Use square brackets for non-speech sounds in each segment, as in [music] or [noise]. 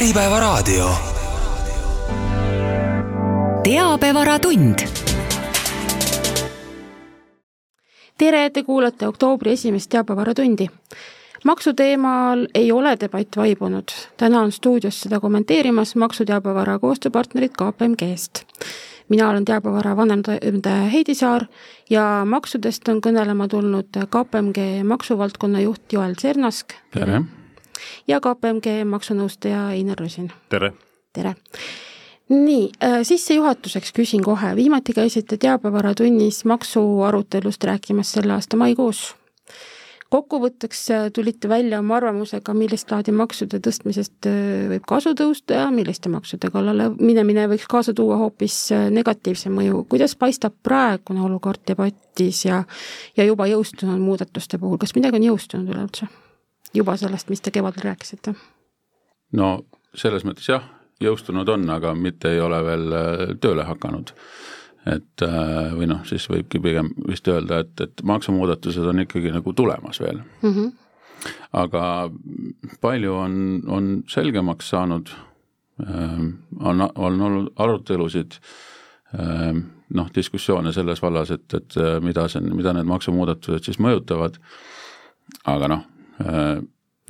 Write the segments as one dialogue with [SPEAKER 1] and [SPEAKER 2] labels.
[SPEAKER 1] Äripäevaraadio.
[SPEAKER 2] teabevaratund.
[SPEAKER 3] tere, te kuulate oktoobri esimest teabevaratundi. maksuteemal ei ole debatt vaibunud, täna on stuudios seda kommenteerimas maksuteabevara koostööpartnerid KPMG-st mina olen teabevara vanemtoimetaja Heidi Saar ja maksudest on kõnelema tulnud KPMG maksuvaldkonna juht Joel Sernask.
[SPEAKER 4] tere!
[SPEAKER 3] Ja KPMG maksunõustaja Einar Rosin.
[SPEAKER 4] tere!
[SPEAKER 3] tere! nii, äh, sissejuhatuseks küsin kohe, viimati käisite teabevaratunnis maksuarutelust rääkimas selle aasta maikuus kokkuvõtteks äh, tulite välja oma arvamusega, millist laadi maksude tõstmisest äh, võib kasu tõusta ja milliste maksude kallale minemine võiks kaasa tuua hoopis negatiivse mõju. kuidas paistab praegune olukord debatis ja, ja juba jõustunud muudatuste puhul, kas midagi on jõustunud üleüldse? Juba sellest, mis te kevadel rääkisite?
[SPEAKER 4] no selles mõttes jah, jõustunud on, aga mitte ei ole veel tööle hakanud et äh, või noh, siis võibki pigem vist öelda, et, et maksumuudatused on ikkagi nagu tulemas veel mm. -hmm. aga palju on, on selgemaks saanud, ähm, on, on olnud arutelusid, ähm, noh, diskussioone selles vallas, et, et äh, mida see, mida need maksumuudatused siis mõjutavad, aga noh, äh,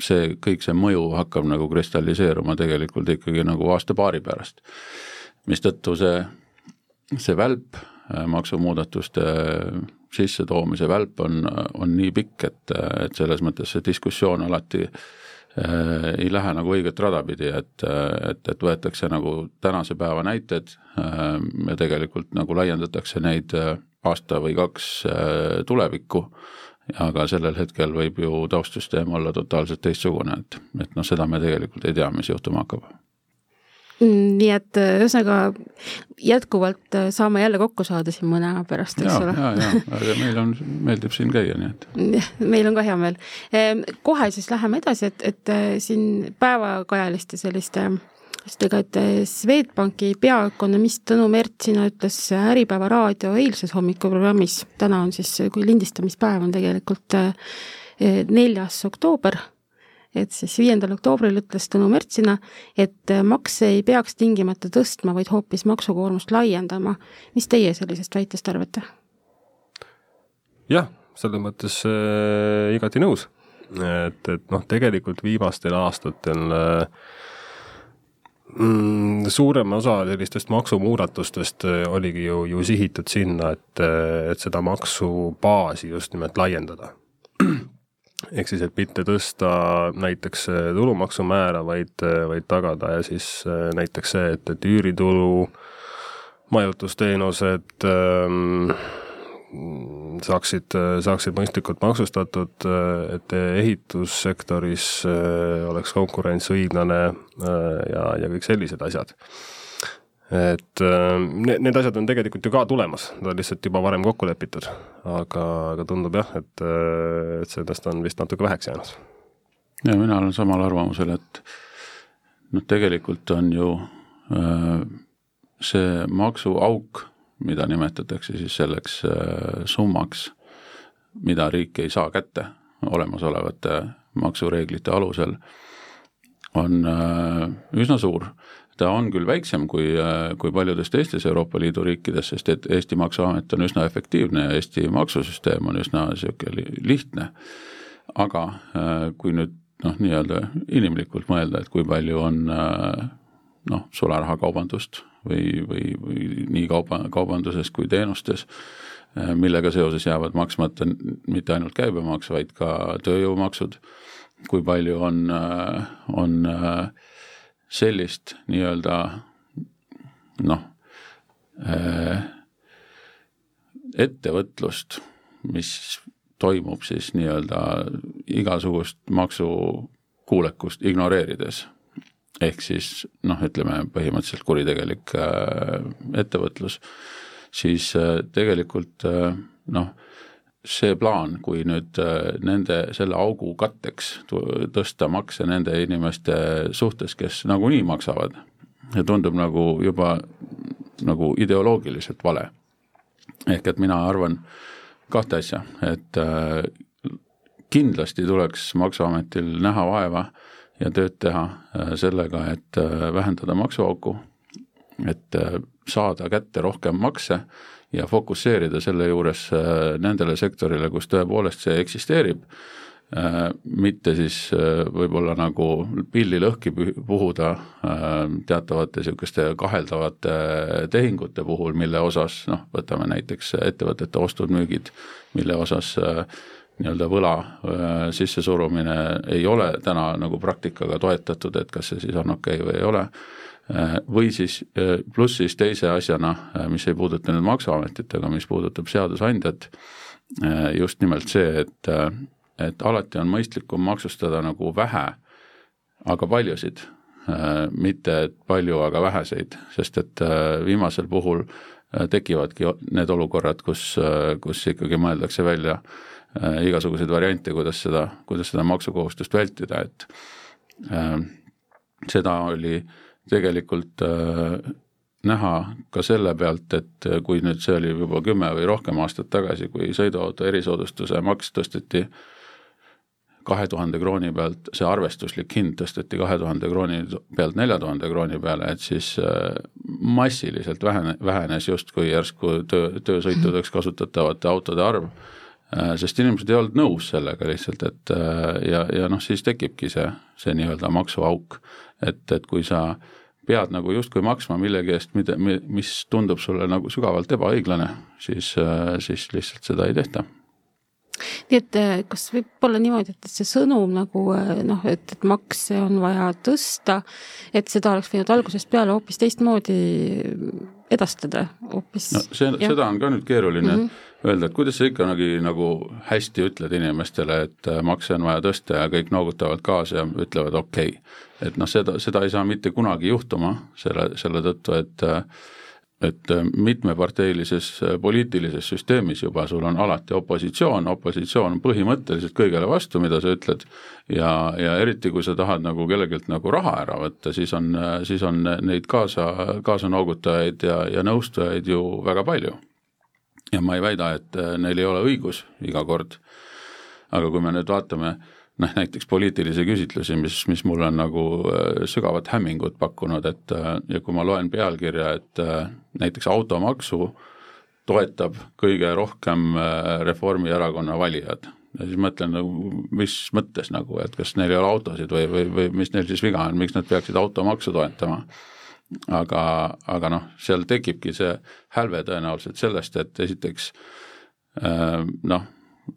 [SPEAKER 4] see, kõik see mõju hakkab nagu kristalliseeruma tegelikult ikkagi nagu aasta-paari pärast. mistõttu see see välp, äh, maksumuudatuste äh, sissetoomise välp on, on nii pikk, et, äh, et selles mõttes see diskussioon alati äh, ei lähe nagu õiget rada pidi, et, et, et võetakse nagu tänase päeva näited äh, ja tegelikult nagu laiendatakse neid aasta või kaks äh, tulevikku, aga sellel hetkel võib ju taustsüsteem olla totaalselt teistsugune, et, et noh, seda me tegelikult ei tea, mis juhtuma hakkab
[SPEAKER 3] Mm, nii et äh, ühesõnaga jätkuvalt äh, saame jälle kokku saada siin mõne aja pärast, eks ole.
[SPEAKER 4] ja, ja, aga meil on, meeldib siin käia, nii et.
[SPEAKER 3] meil on ka hea meel. Ehm, kohe siis läheme edasi, et, et äh, siin päevakajaliste selliste sestega, et Swedbanki peaökonomist Tõnu Mertsina ütles Äripäeva raadio eilses hommikuprogrammis, täna on siis, kui lindistamispäev on tegelikult neljas oktoober et siis viiendal oktoobril ütles Tõnu Mertsina, et makse ei peaks tingimata tõstma, vaid hoopis maksukoormust laiendama. mis teie sellisest väitest arvate?
[SPEAKER 5] jah, selles mõttes äh, igati nõus. et, et noh, tegelikult viimastel aastatel äh, mm, suurem osa sellistest maksumuudatustest äh, oligi ju, ju sihitud sinna, et, äh, et seda maksubaasi just nimelt laiendada. [clears throat] Ehk siis, et mitte tõsta näiteks äh, tulumaksumäära, vaid, vaid tagada ja siis näiteks see, et, et üüritulu, majutusteenused ähm, saaksid, saaksid mõistlikult maksustatud, et ehitussektoris oleks konkurents õiglane ja, ja kõik sellised asjad et äh, need, need asjad on tegelikult ju ka tulemas, nad on lihtsalt juba varem kokku lepitud. aga, aga tundub jah, et, äh, et sellest on vist natuke väheks jäänud.
[SPEAKER 4] ja mina olen samal arvamusel, et noh, tegelikult on ju äh, see maksuauk, mida nimetatakse siis selleks äh, summaks, mida riik ei saa kätte olemasolevate maksureeglite alusel, on äh, üsna suur ta on küll väiksem kui, kui paljudes teistes Euroopa Liidu riikides, sest et Eesti Maksuamet on üsna efektiivne ja Eesti maksusüsteem on üsna niisugune lihtne. aga kui nüüd noh, nii-öelda inimlikult mõelda, et kui palju on noh, sularahakaubandust või, või, või nii kauba, kaubanduses kui teenustes, millega seoses jäävad maksmata mitte ainult käibemaks, vaid ka tööjõumaksud, kui palju on, on äh, sellist nii-öelda noh, ettevõtlust, mis toimub siis nii-öelda igasugust maksukuulekust ignoreerides. Ehk siis noh, ütleme põhimõtteliselt kuritegelik äh, ettevõtlus, siis äh, tegelikult noh, see plaan, kui nüüd äh, nende, selle augu katteks tõsta makse nende inimeste suhtes, kes nagunii maksavad, tundub nagu juba nagu ideoloogiliselt vale. ehk et mina arvan kahte asja, et äh, kindlasti tuleks Maksuametil näha vaeva ja tööd teha sellega, et vähendada maksuauku, et saada kätte rohkem makse ja fokusseerida selle juures nendele sektorile, kus tõepoolest see eksisteerib Äh, mitte siis äh, võib-olla nagu pilli lõhki puhuda äh, teatavate niisuguste kaheldavate tehingute puhul, mille osas noh, võtame näiteks ettevõtete ostud-müügid, mille osas nii-öelda võla sissesurumine ei ole täna nagu praktikaga toetatud, et kas see siis on okei okay või ei ole, või siis pluss siis teise asjana, mis ei puuduta nüüd Maksuametit, aga mis puudutab seadusandjat, just nimelt see, et et alati on mõistlikum maksustada nagu vähe, aga paljusid, äh, mitte palju, aga väheseid, sest et äh, viimasel puhul äh, tekivadki need olukorrad, kus, kus ikkagi mõeldakse välja igasuguseid variante, kuidas seda, kuidas seda maksukohustust vältida, et äh, seda oli tegelikult äh, näha ka selle pealt, et kui nüüd see oli juba kümme või rohkem aastat tagasi, kui sõiduauto erisoodustuse maks tõsteti äh, kahe tuhande krooni pealt, see arvestuslik hind tõsteti kahe tuhande krooni pealt nelja tuhande krooni peale, et siis äh, massiliselt vähene, vähenes justkui järsku töö, töösõitudeks kasutatavate autode arv, äh, sest inimesed ei olnud nõus sellega lihtsalt, et äh, ja, ja noh, siis tekibki see, see nii-öelda maksuauk. et, et kui sa pead nagu justkui maksma millegi eest, mida, mis tundub sulle nagu sügavalt ebaõiglane, siis, siis lihtsalt seda ei tehta
[SPEAKER 3] nii et äh, kas võib olla niimoodi, et, see sõnum nagu äh, noh, et, et makse on vaja tõsta, et seda oleks võinud algusest peale hoopis teistmoodi edastada hoopis?
[SPEAKER 4] no see, seda on ka nüüd keeruline mm -hmm. öelda, et kuidas sa ikka nagu, nagu hästi ütled inimestele, et äh, makse on vaja tõsta ja kõik noogutavad kaasa ja ütlevad okei okay.. et noh, seda, seda ei saa mitte kunagi juhtuma selle, selle tõttu, et äh, et äh, mitmeparteilises äh, poliitilises süsteemis juba sul on alati opositsioon, opositsioon on põhimõtteliselt kõigele vastu, mida sa ütled, ja, ja eriti, kui sa tahad nagu kellegilt nagu raha ära võtta, siis on, äh, siis on neid kaasa, kaasanoogutajaid ja, ja nõustajaid ju väga palju. ja ma ei väida, et neil ei ole õigus iga kord, aga kui me nüüd vaatame äh, noh, näiteks poliitilisi küsitlusi, mis, mis mulle on nagu äh, sügavat hämmingut pakkunud, et äh, ja kui ma loen pealkirja, et äh, näiteks automaksu toetab kõige rohkem Reformierakonna valijad, ja siis mõtlen nagu, mis mõttes nagu, et kas neil ei ole autosid või, või, või mis neil siis viga on, miks nad peaksid automaksu toetama. aga, aga noh, seal tekibki see hälve tõenäoliselt sellest, et esiteks noh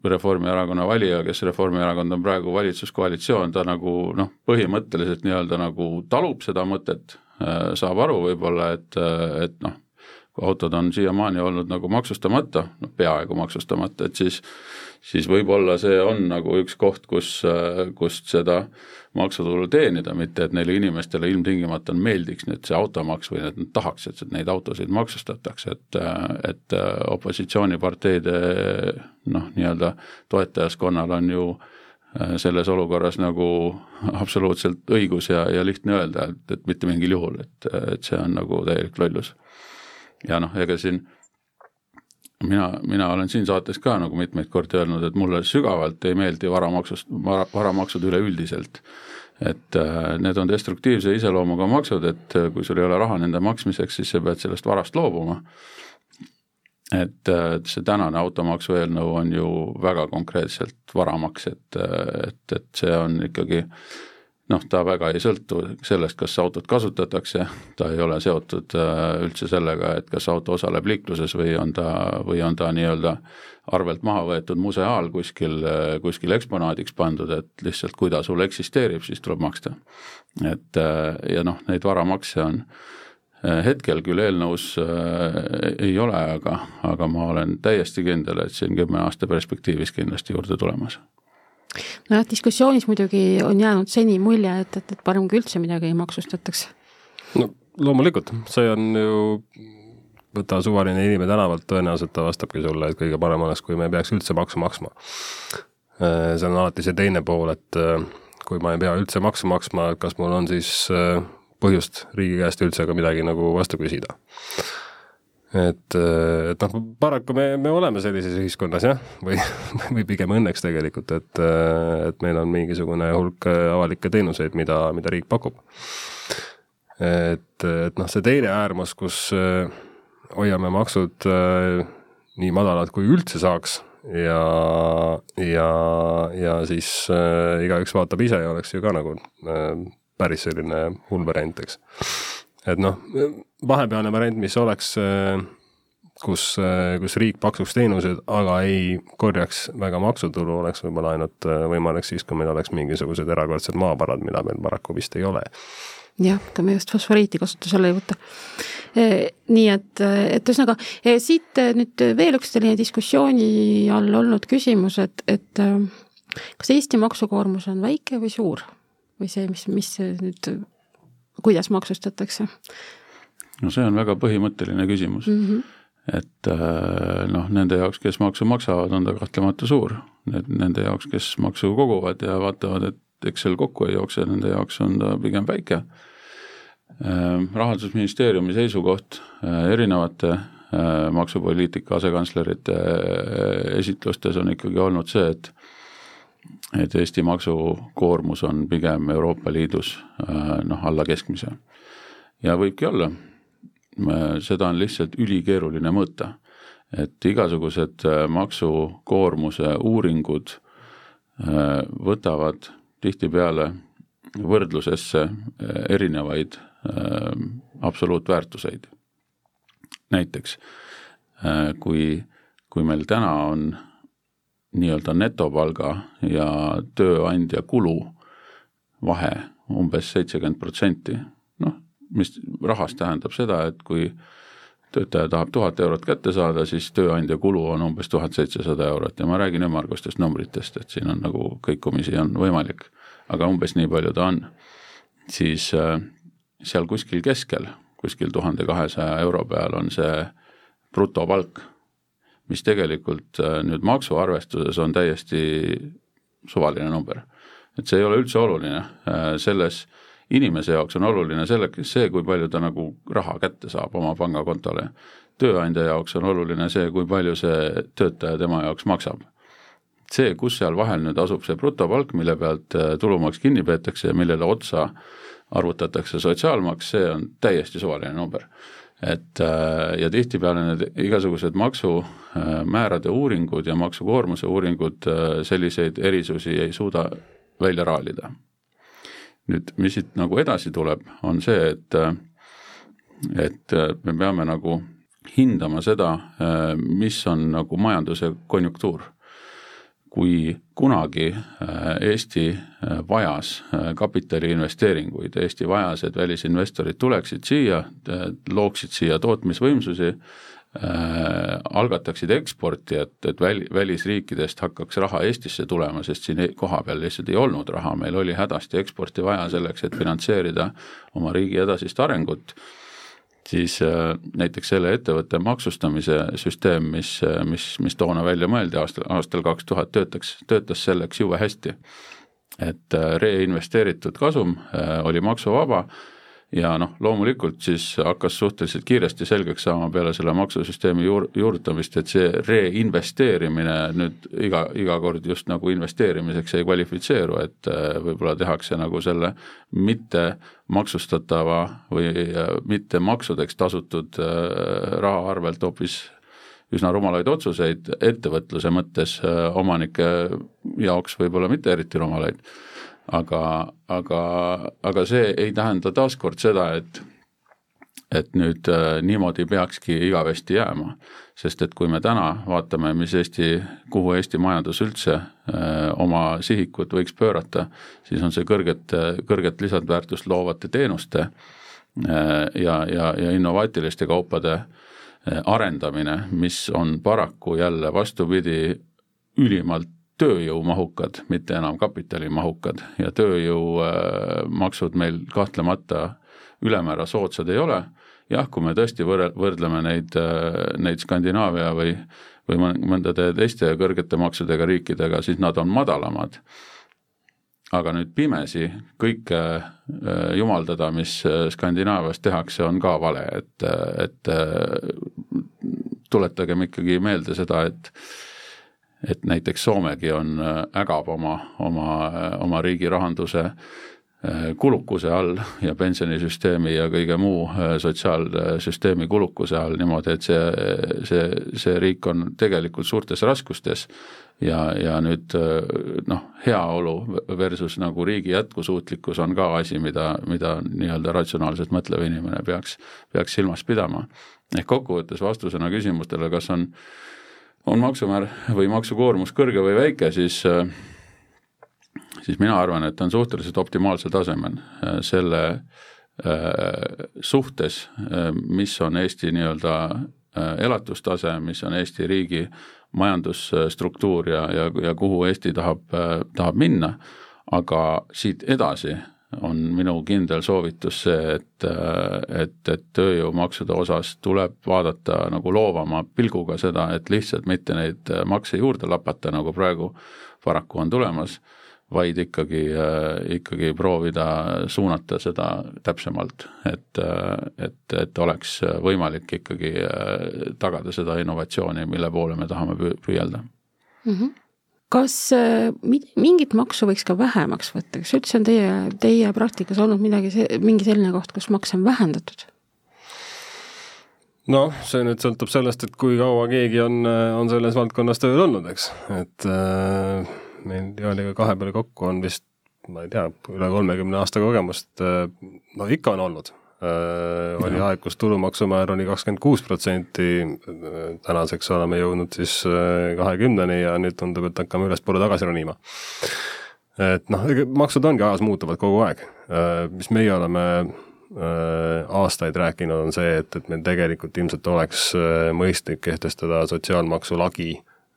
[SPEAKER 4] Reformierakonna valija, kes Reformierakond on praegu valitsuskoalitsioon, ta nagu noh, põhimõtteliselt nii-öelda nagu talub seda mõtet, äh, saab aru võib-olla, et, et noh, kui autod on siiamaani olnud nagu maksustamata, noh peaaegu maksustamata, et siis siis võib-olla see on nagu üks koht, kus, kust seda maksutulu teenida, mitte et neile inimestele ilmtingimata meeldiks nüüd see automaks või et nad tahaks, et neid autosid maksustatakse, et, et opositsiooniparteide noh, nii-öelda toetajaskonnal on ju selles olukorras nagu [laughs] absoluutselt õigus ja, ja lihtne öelda, et, et mitte mingil juhul, et, et see on nagu täielik lollus. ja noh, ega siin mina, mina olen siin saates ka nagu mitmeid kordi öelnud, et mulle sügavalt ei meeldi varamaksust, vara, varamaksud üleüldiselt. et äh, need on destruktiivse iseloomuga maksud, et äh, kui sul ei ole raha nende maksmiseks, siis sa pead sellest varast loobuma. et äh, see tänane automaksu eelnõu on ju väga konkreetselt varamaks, et, et, et see on ikkagi äh, noh, ta väga ei sõltu sellest, kas autot kasutatakse, ta ei ole seotud äh, üldse sellega, et kas auto osaleb liikluses või on ta, või on ta nii-öelda arvelt maha võetud museaal kuskil, äh, kuskil eksponaadiks pandud, et lihtsalt kui ta sul eksisteerib, siis tuleb maksta. et äh, ja noh, neid varamakse on hetkel küll eelnõus ei ole, aga, aga ma olen täiesti kindel, et siin kümne aasta perspektiivis kindlasti juurde tulemas
[SPEAKER 3] nojah, diskussioonis muidugi on jäänud seni mulje, et, et, et parem kui üldse midagi ei maksustataks.
[SPEAKER 5] no loomulikult, see on ju, võta suvaline inimene tänavalt, tõenäoliselt ta vastabki sulle, et kõige parem oleks, kui me ei peaks üldse maksu maksma. Äh, see on alati see teine pool, et äh, kui ma ei pea üldse maksu maksma, kas mul on siis äh, põhjust riigi käest üldse ka midagi nagu vastu küsida. Et, et noh, paraku me, me oleme sellises ühiskonnas jah, või, [laughs] või pigem õnneks tegelikult, et, et meil on mingisugune hulk avalikke teenuseid, mida, mida riik pakub. et, et noh, see teine äärmus, kus hoiame maksud nii madalad, kui üldse saaks ja, ja, ja siis äh, igaüks vaatab ise ja oleks ju ka nagu äh, päris selline hull variant, eks. Et noh, vahepealne variant, mis oleks äh, kus, äh, kus riik pakkuks teenuseid, aga ei korjaks väga maksutulu, oleks võib-olla ainult äh, võimalik siis, kui meil oleks mingisugused erakordsed maavarad, mida meil paraku vist ei ole
[SPEAKER 3] jah, ka me just fosforiiti kasutusele ei võta. nii et, et ühesõnaga siit nüüd veel üks selline diskussiooni all olnud küsimus, et, et kas Eesti maksukoormus on väike või suur või see, mis, mis nüüd, kuidas maksustatakse?
[SPEAKER 4] no see on väga põhimõtteline küsimus mm. -hmm et noh, nende jaoks, kes maksu maksavad, on ta kahtlemata suur. Need, nende jaoks, kes maksu koguvad ja vaatavad, et Excel kokku ei jookse, nende jaoks on ta pigem väike. Ehm, rahandusministeeriumi seisukoht eh, erinevate eh, maksupoliitika asekantslerite esitlustes on ikkagi olnud see, et et Eesti maksukoormus on pigem Euroopa Liidus noh, alla keskmise. ja võibki olla, seda on lihtsalt ülikeeruline mõõta. et igasugused maksukoormuse uuringud võtavad tihtipeale võrdlusesse erinevaid äh, absoluutväärtuseid. näiteks äh, kui, kui meil täna on nii-öelda netopalga ja tööandja kulu vahe umbes seitsekümmend protsenti, noh, mis rahas tähendab seda, et kui töötaja tahab tuhat eurot kätte saada, siis tööandja kulu on umbes tuhat seitsesada eurot. Ja ma räägin ümmargustest numbritest, et siin on nagu kõikumisi on võimalik. Aga umbes nii palju ta on, siis äh, seal kuskil keskel, kuskil tuhande kahesaja euro peal on see brutopalk, mis tegelikult äh, nüüd maksuarvestuses on täiesti suvaline number. et see ei ole üldse oluline, äh, selles inimese jaoks on oluline selle, see, kui palju ta nagu raha kätte saab oma pangakontole. tööandja jaoks on oluline see, kui palju see töötaja tema jaoks maksab see, kus seal vahel nüüd asub see brutopalk, mille pealt äh, tulumaks kinni peetakse ja millele otsa arvutatakse sotsiaalmaks, see on täiesti suvaline number. et äh, ja tihtipeale need igasugused maksumäärade uuringud ja maksukoormuse uuringud äh, selliseid erisusi ei suuda välja raalida. nüüd, mis siit nagu edasi tuleb, on see, et et me peame nagu hindama seda, mis on nagu majanduse konjunktuur kui kunagi äh, Eesti äh, vajas äh, kapitaliinvesteeringuid, Eesti vajas, et välisinvestorid tuleksid siia, looksid siia tootmisvõimsusi algataksid eksporti, et, et väl-, välisriikidest hakkaks raha Eestisse tulema, sest siin kohapeal lihtsalt ei olnud raha, meil oli hädasti eksporti vaja selleks, et finantseerida oma riigi edasist arengut siis äh, näiteks selle ettevõtte maksustamise süsteem, mis, äh, mis, mis toona välja mõeldi aastal, aastal kaks tuhat, töötaks, töötas selleks jube hästi. et äh, reinvesteeritud kasum oli maksuvaba ja noh, loomulikult siis hakkas suhteliselt kiiresti selgeks saama peale selle maksusüsteemi juur-, juurutamist, et see reinvesteerimine nüüd iga, iga kord just nagu investeerimiseks ei kvalifitseeru, et äh, võib-olla tehakse nagu selle mitte maksustatava või äh, mitte maksudeks tasutud äh, raha arvelt hoopis üsna rumalaid otsuseid ettevõtluse mõttes omanike jaoks võib-olla mitte eriti rumalaid aga, aga, aga see ei tähenda taaskord seda, et et nüüd äh, niimoodi peakski igavesti jääma. sest et kui me täna vaatame, mis Eesti, kuhu Eesti majandus üldse äh, oma sihikut võiks pöörata, siis on see kõrget, kõrget lisandväärtust loovate teenuste äh, ja, ja, ja innovaatiliste kaupade äh, arendamine, mis on paraku jälle vastupidi, ülimalt tööjõumahukad, mitte enam kapitalimahukad ja tööjõumaksud meil kahtlemata ülemäära soodsad ei ole, jah, kui me tõesti võr-, võrdleme neid, neid Skandinaavia või või mõndade teiste kõrgete maksudega riikidega, siis nad on madalamad. aga nüüd pimesi kõike jumaldada, mis Skandinaavias tehakse, on ka vale, et, et tuletagem ikkagi meelde seda, et et näiteks Soomegi on, ägab oma, oma, oma riigi rahanduse äh, Äh, kulukuse all ja pensionisüsteemi ja kõige muu äh, sotsiaalsüsteemi kulukuse all niimoodi, et see, see, see riik on tegelikult suurtes raskustes ja, ja nüüd äh, noh, heaolu versus nagu riigi jätkusuutlikkus on ka asi, mida, mida nii-öelda ratsionaalselt mõtlev inimene peaks, peaks silmas pidama. ehk kokkuvõttes vastusena küsimustele, kas on, on maksumäär või maksukoormus kõrge või väike, siis äh, siis mina arvan, et ta on suhteliselt optimaalsel tasemel äh, selle äh, suhtes, mis on Eesti nii-öelda elatustase, mis on Eesti riigi majandusstruktuur ja, ja, ja kuhu Eesti tahab, tahab minna, aga siit edasi on minu kindel soovitus see, et, et, et tööjõumaksude osas tuleb vaadata nagu loovama pilguga seda, et lihtsalt mitte neid makse juurde lapata, nagu praegu paraku on tulemas vaid ikkagi, ikkagi proovida suunata seda täpsemalt, et, et, et oleks võimalik ikkagi äh, tagada seda innovatsiooni, mille poole me tahame püüelda mm.
[SPEAKER 3] -hmm kas mingit maksu võiks ka vähemaks võtta, kas üldse on teie, teie praktikas olnud midagi, mingi selline koht, kus makse on vähendatud?
[SPEAKER 5] noh, see nüüd sõltub sellest, et kui kaua keegi on, on selles valdkonnas tööl olnud, eks, et äh, meil Jaaniga kahe peale kokku on vist, ma ei tea, üle kolmekümne aasta kogemust, äh, no ikka on olnud. Äh, oli aeg, kus tulumaksumäär oli kakskümmend kuus protsenti, äh, tänaseks oleme jõudnud siis kahekümneni ja nüüd tundub, et hakkame ülespoole tagasi ronima. et noh, maksud ongi ajas muutuvad kogu aeg, mis meie oleme aastaid rääkinud, on see, et, et meil tegelikult ilmselt oleks mõistlik kehtestada sotsiaalmaksu lagi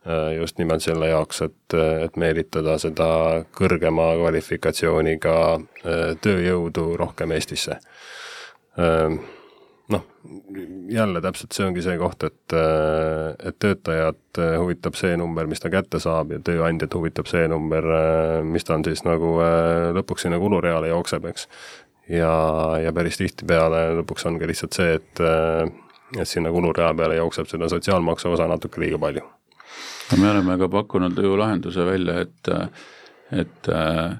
[SPEAKER 5] Äh, just nimelt selle jaoks, et, et meelitada seda kõrgema kvalifikatsiooniga äh, tööjõudu rohkem Eestisse. Noh, jälle täpselt see ongi see koht, et, äh, et töötajat huvitab see number, mis ta kätte saab ja tööandjat huvitab see number, mis ta on siis nagu lõpuks sinna kulureale jookseb, eks. ja, ja päris tihtipeale lõpuks ongi lihtsalt see, et, et sinna kulurea peale jookseb seda sotsiaalmaksu osa natuke liiga palju
[SPEAKER 4] me oleme ka pakkunud ju lahenduse välja, et, et äh,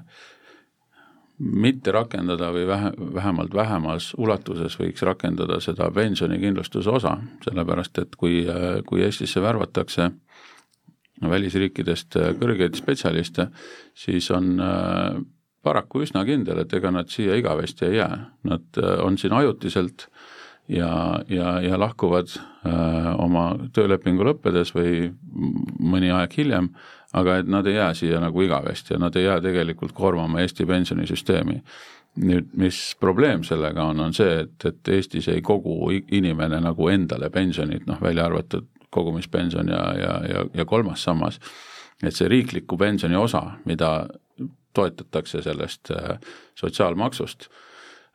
[SPEAKER 4] mitte rakendada või vähe, vähemalt vähemas ulatuses võiks rakendada seda pensionikindlustuse osa, sellepärast et kui, kui Eestisse värvatakse välisriikidest kõrgeid spetsialiste, siis on äh, paraku üsna kindel, et ega nad siia igavesti ei jää, nad äh, on siin ajutiselt ja, ja, ja lahkuvad äh, oma töölepingu lõppedes või mõni aeg hiljem, aga et nad ei jää siia nagu igavesti ja nad ei jää tegelikult koormama Eesti pensionisüsteemi. nüüd, mis probleem sellega on, on see, et, et Eestis ei kogu inimene nagu endale pensionit, noh välja arvatud kogumispension ja, ja, ja, ja kolmas sammas, et see riikliku pensioni osa, mida toetatakse sellest äh, sotsiaalmaksust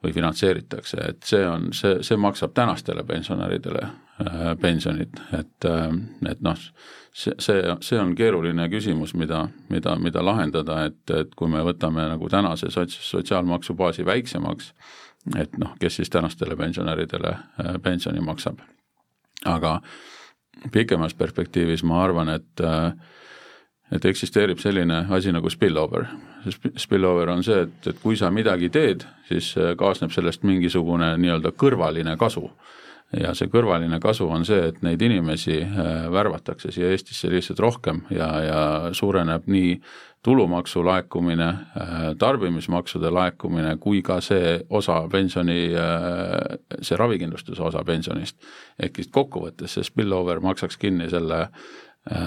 [SPEAKER 4] või finantseeritakse, et see on, see, see maksab tänastele pensionäridele äh, pensionit, et, äh, et noh, see, see, see on keeruline küsimus, mida, mida, mida lahendada, et, et kui me võtame nagu tänase sots-, sotsiaalmaksubaasi väiksemaks, et noh, kes siis tänastele pensionäridele äh, pensioni maksab. aga pikemas perspektiivis ma arvan, et äh, et eksisteerib selline asi nagu spillover. Spillover on see, et, et kui sa midagi teed, siis äh, kaasneb sellest mingisugune nii-öelda kõrvaline kasu. ja see kõrvaline kasu on see, et neid inimesi äh, värvatakse siia Eestisse lihtsalt rohkem ja, ja suureneb nii tulumaksu laekumine, äh, tarbimismaksude laekumine kui ka see osa pensioni, see ravikindlustuse osa pensionist. ehk siis kokkuvõttes see spillover maksaks kinni selle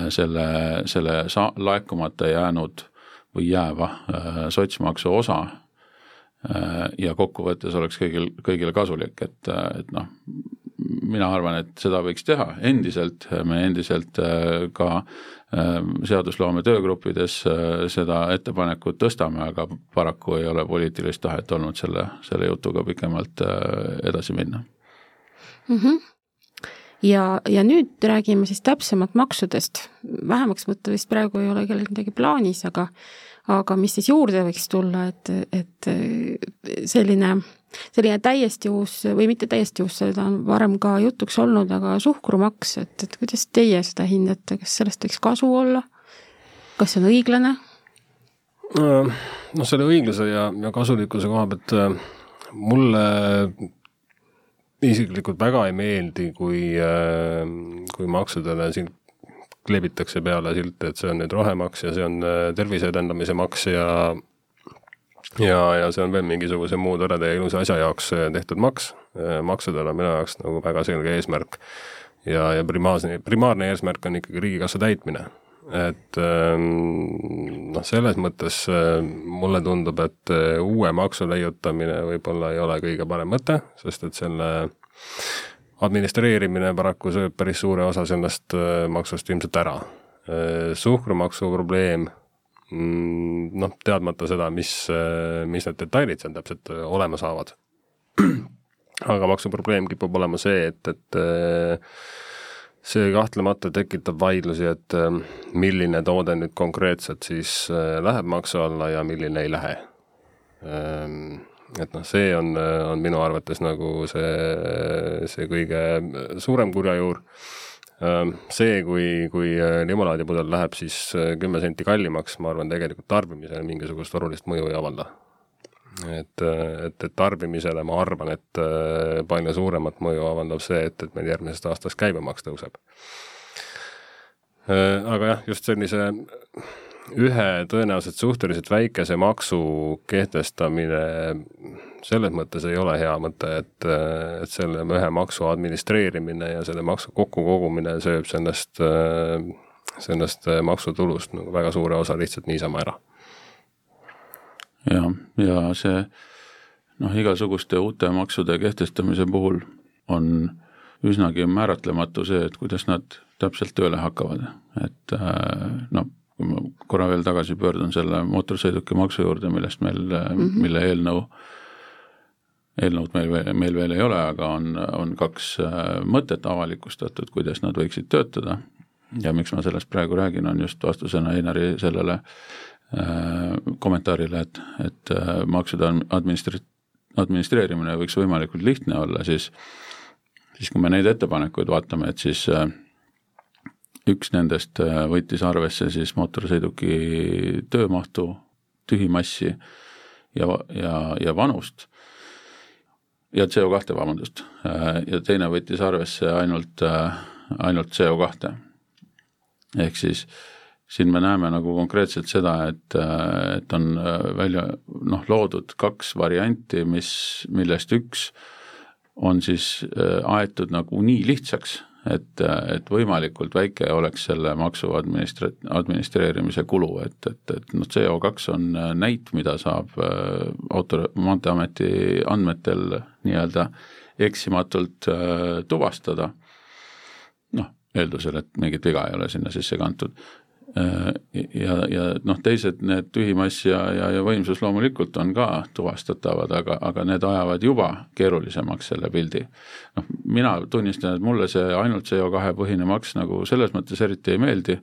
[SPEAKER 4] selle, selle sa-, laekumata jäänud või jääva äh, sotsmaksu osa äh, ja kokkuvõttes oleks kõigil, kõigile kasulik, et, et noh, mina arvan, et seda võiks teha, endiselt, me endiselt ka seadusloome töögruppides seda ettepanekut tõstame, aga paraku ei ole poliitilist tahet olnud selle, selle jutuga pikemalt edasi minna
[SPEAKER 3] mm. -hmm ja, ja nüüd räägime siis täpsemalt maksudest. vähemaks võtta vist praegu ei ole kellelgi midagi plaanis, aga aga mis siis juurde võiks tulla, et, et selline selline täiesti uus või mitte täiesti uus, seda on varem ka jutuks olnud, aga suhkrumaks, et, et kuidas teie seda hindate, kas sellest võiks kasu olla? kas see on õiglane?
[SPEAKER 5] noh, selle õigluse ja, ja kasulikkuse koha pealt äh, mulle isiklikult väga ei meeldi, kui, äh, kui maksudele siin kleebitakse peale silte, et see on nüüd rohemaks ja see on äh, tervise edendamise maks ja ja, ja see on veel mingisuguse muu toreda ja ilusa asja jaoks tehtud maks. maksudel on minu jaoks nagu väga selge eesmärk ja, ja primaarne, primaarne eesmärk on ikkagi riigikassa täitmine et ähm, noh, selles mõttes äh, mulle tundub, et äh, uue maksu leiutamine võib-olla ei ole kõige parem mõte, sest et selle administreerimine paraku sööb päris suure osa sellest äh, maksust ilmselt ära. suhkrumaksu probleem, mm, noh, teadmata seda, mis, mis need detailid seal täpselt olema saavad. [clears throat] aga maksuprobleem kipub olema see, et, et see kahtlemata tekitab vaidlusi, et ähm, milline toode nüüd konkreetselt siis äh, läheb maksu alla ja milline ei lähe. Ähm, et noh, see on, äh, on minu arvates nagu see, see kõige suurem kurjajuur. Ähm, see, kui, kui äh, limonaadipudel läheb siis kümme senti kallimaks, ma arvan, tegelikult tarbimisele mingisugust olulist mõju ei avalda et, et, et tarbimisele ma arvan, et äh, palju suuremat mõju avaldab see, et, et meil järgmisest aastast käibemaks tõuseb. Äh, aga jah, just sellise ühe tõenäoliselt suhteliselt väikese maksu kehtestamine selles mõttes ei ole hea mõte, et, et selle ühe maksu administreerimine ja selle maksu kokkukogumine sööb sellest, sellest maksutulust nagu väga suure osa lihtsalt niisama ära
[SPEAKER 4] jah, ja see noh, igasuguste uute maksude kehtestamise puhul on üsnagi määratlematu see, et kuidas nad täpselt tööle hakkavad, et äh, noh, kui ma korra veel tagasi pöördun selle mootorsõidukimaksu juurde, millest meil mm, -hmm. mille eelnõu, eelnõud meil, meil veel ei ole, aga on, on kaks äh, mõtet avalikustatud, kuidas nad võiksid töötada ja miks ma sellest praegu räägin, on just vastusena Einari sellele kommentaarile, et, et äh, maksude administri-, administreerimine võiks võimalikult lihtne olla, siis siis kui me neid ettepanekuid vaatame, et siis äh, üks nendest võttis arvesse siis mootorsõiduki töömahtu, tühimassi ja, ja, ja vanust ja CO2, vabandust, ja teine võttis arvesse ainult, ainult CO2. ehk siis äh, siin me näeme nagu konkreetselt seda, et, et on äh, välja noh, loodud kaks varianti, mis, millest üks on siis äh, aetud nagu nii lihtsaks, et, et võimalikult väike oleks selle maksu administra-, administreerimise kulu, et, et, et noh, CO2 on äh, näit, mida saab auto, Maanteeameti andmetel nii-öelda eksimatult tuvastada, noh, eeldusel, et mingit viga ei ole sinna sisse kantud. Äh, ja, ja noh, teised need tühimass ja, ja, ja võimsus loomulikult on ka tuvastatavad, aga, aga need ajavad juba keerulisemaks selle pildi. noh, mina tunnistan, et mulle see ainult CO2 põhine maks nagu selles mõttes eriti ei meeldi,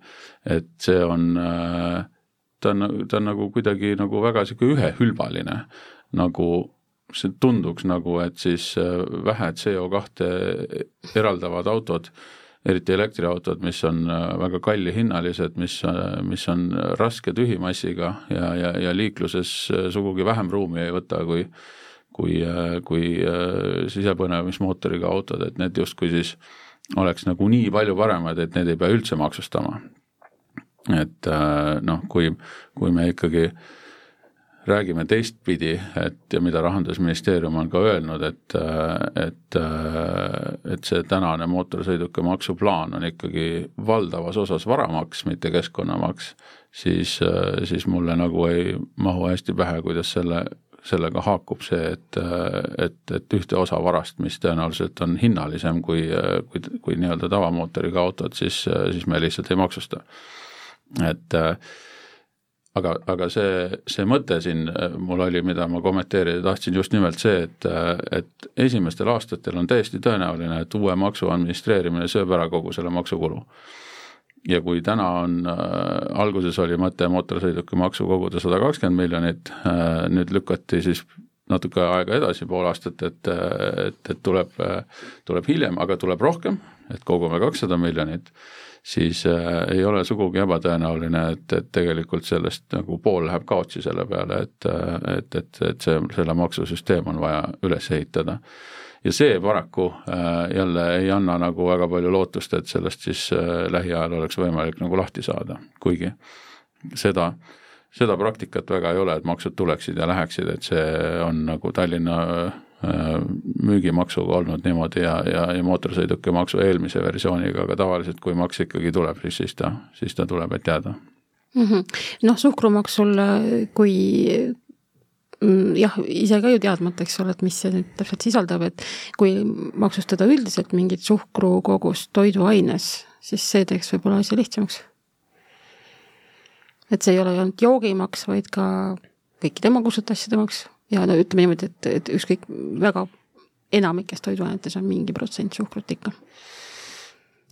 [SPEAKER 4] et see on, äh, ta on, ta on nagu kuidagi nagu väga niisugune ühehülbaline, nagu see tunduks nagu, et siis äh, vähe CO2 eraldavad autod eriti elektriautod, mis on äh, väga kallihinnalised, mis, äh, mis on raske tühimassiga ja, ja, ja liikluses äh, sugugi vähem ruumi ei võta kui kui, kui sisepõlemismootoriga autod, et need justkui siis oleks nagu nii palju paremad, et need ei pea üldse maksustama. et noh, kui, kui me ikkagi äh, räägime teistpidi, et ja mida Rahandusministeerium on ka öelnud, et, et, et see tänane mootorsõidukimaksu plaan on ikkagi valdavas osas varamaks, mitte keskkonnamaks, siis, siis mulle nagu ei mahu hästi pähe, kuidas selle, sellega haakub see, et, et, et ühte osa varast, mis tõenäoliselt on hinnalisem kui, kui, kui nii-öelda tavamootoriga autod, siis, siis me lihtsalt ei maksusta. et äh, aga, aga see, see mõte siin äh, mul oli, mida ma kommenteerida tahtsin, just nimelt see, et, äh, et esimestel aastatel on täiesti tõenäoline, et uue maksu administreerimine sööb ära kogu selle maksukulu. ja kui täna on äh,, alguses oli mõte mootorsõidukimaksu koguda sada kakskümmend miljonit äh,, nüüd lükati siis natuke aega edasi, pool aastat, et, et, et tuleb, tuleb hiljem, aga tuleb rohkem, et kogume kakssada miljonit, siis äh, ei ole sugugi ebatõenäoline, et, et tegelikult sellest nagu pool läheb kaotsi selle peale, et, et, et, et see, selle maksusüsteem on vaja üles ehitada. ja see paraku äh, jälle ei anna nagu väga palju lootust, et sellest siis äh, lähiajal oleks võimalik nagu lahti saada, kuigi seda äh, seda praktikat väga ei ole, et maksud tuleksid ja läheksid, et see on nagu Tallinna äh, müügimaksuga olnud niimoodi ja, ja, ja mootorsõidukimaksu eelmise versiooniga, aga tavaliselt, kui maks ikkagi tuleb, siis, siis ta, siis ta tuleb, et jääda.
[SPEAKER 3] Mm -hmm.. noh, suhkrumaksul, kui mm, jah, ise ka ju teadmata, eks ole, et mis see nüüd täpselt sisaldab, et kui maksustada üldiselt mingit suhkrukogust toiduaines, siis see teeks võib-olla asja lihtsamaks. Et see ei ole ainult joogimaks, vaid ka kõikide magusate asjade maks ja no ütleme niimoodi, et, et ükskõik väga enamikes toiduainetes on mingi protsent suhkrut ikka.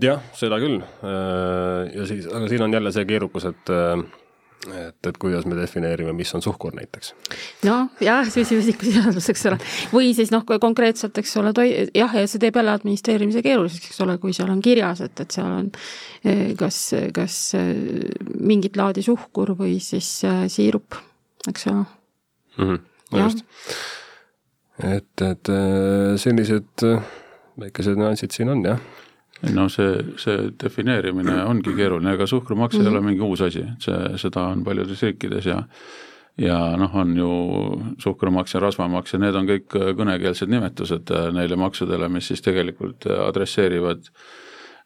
[SPEAKER 5] jah, seda küll. Äh, ja siis, aga siin on jälle see keerukus, et äh, et, et kuidas me defineerime, mis on suhkur näiteks.
[SPEAKER 3] noh, jah, süsivesikusisaldus, eks ole, või siis noh, konkreetselt, eks ole, toi-, jah, ja see teeb jälle administreerimise keeruliseks, eks ole, kui seal on kirjas, et, et seal on eh, kas, kas mingit laadi suhkur või siis äh, siirup, eks ole
[SPEAKER 5] mm. -hmm, no just. et, et sellised väikesed nüansid siin on, jah
[SPEAKER 4] no see, see defineerimine ongi keeruline, ega suhkrumaks mm -hmm. ei ole mhm. mingi uus asi, et see, seda on paljudes riikides ja ja noh, on ju suhkrumaks ja rasvamaks ja need on kõik kõnekeelsed nimetused äh, neile maksudele, mis siis tegelikult äh, adresseerivad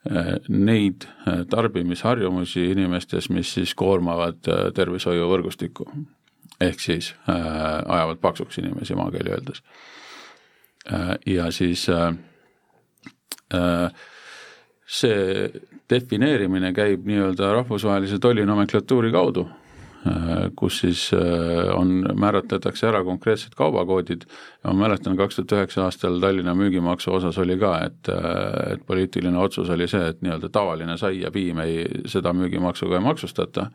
[SPEAKER 4] äh, neid tarbimisharjumusi inimestes, mis siis koormavad tervishoiuvõrgustikku. Ehk siis äh, ajavad paksuks inimesi maakeeli öeldes äh,. ja siis äh, äh, see defineerimine käib nii-öelda rahvusvahelise tollinomenklatuuri kaudu, äh, kus siis äh, on, määratletakse ära konkreetsed kaubakoodid ja ma mäletan, kaks tuhat üheksa aastal Tallinna müügimaksu osas oli ka, et, äh, et poliitiline otsus oli see, et nii-öelda tavaline sai ja piim ei, seda müügimaksuga ei maksustata,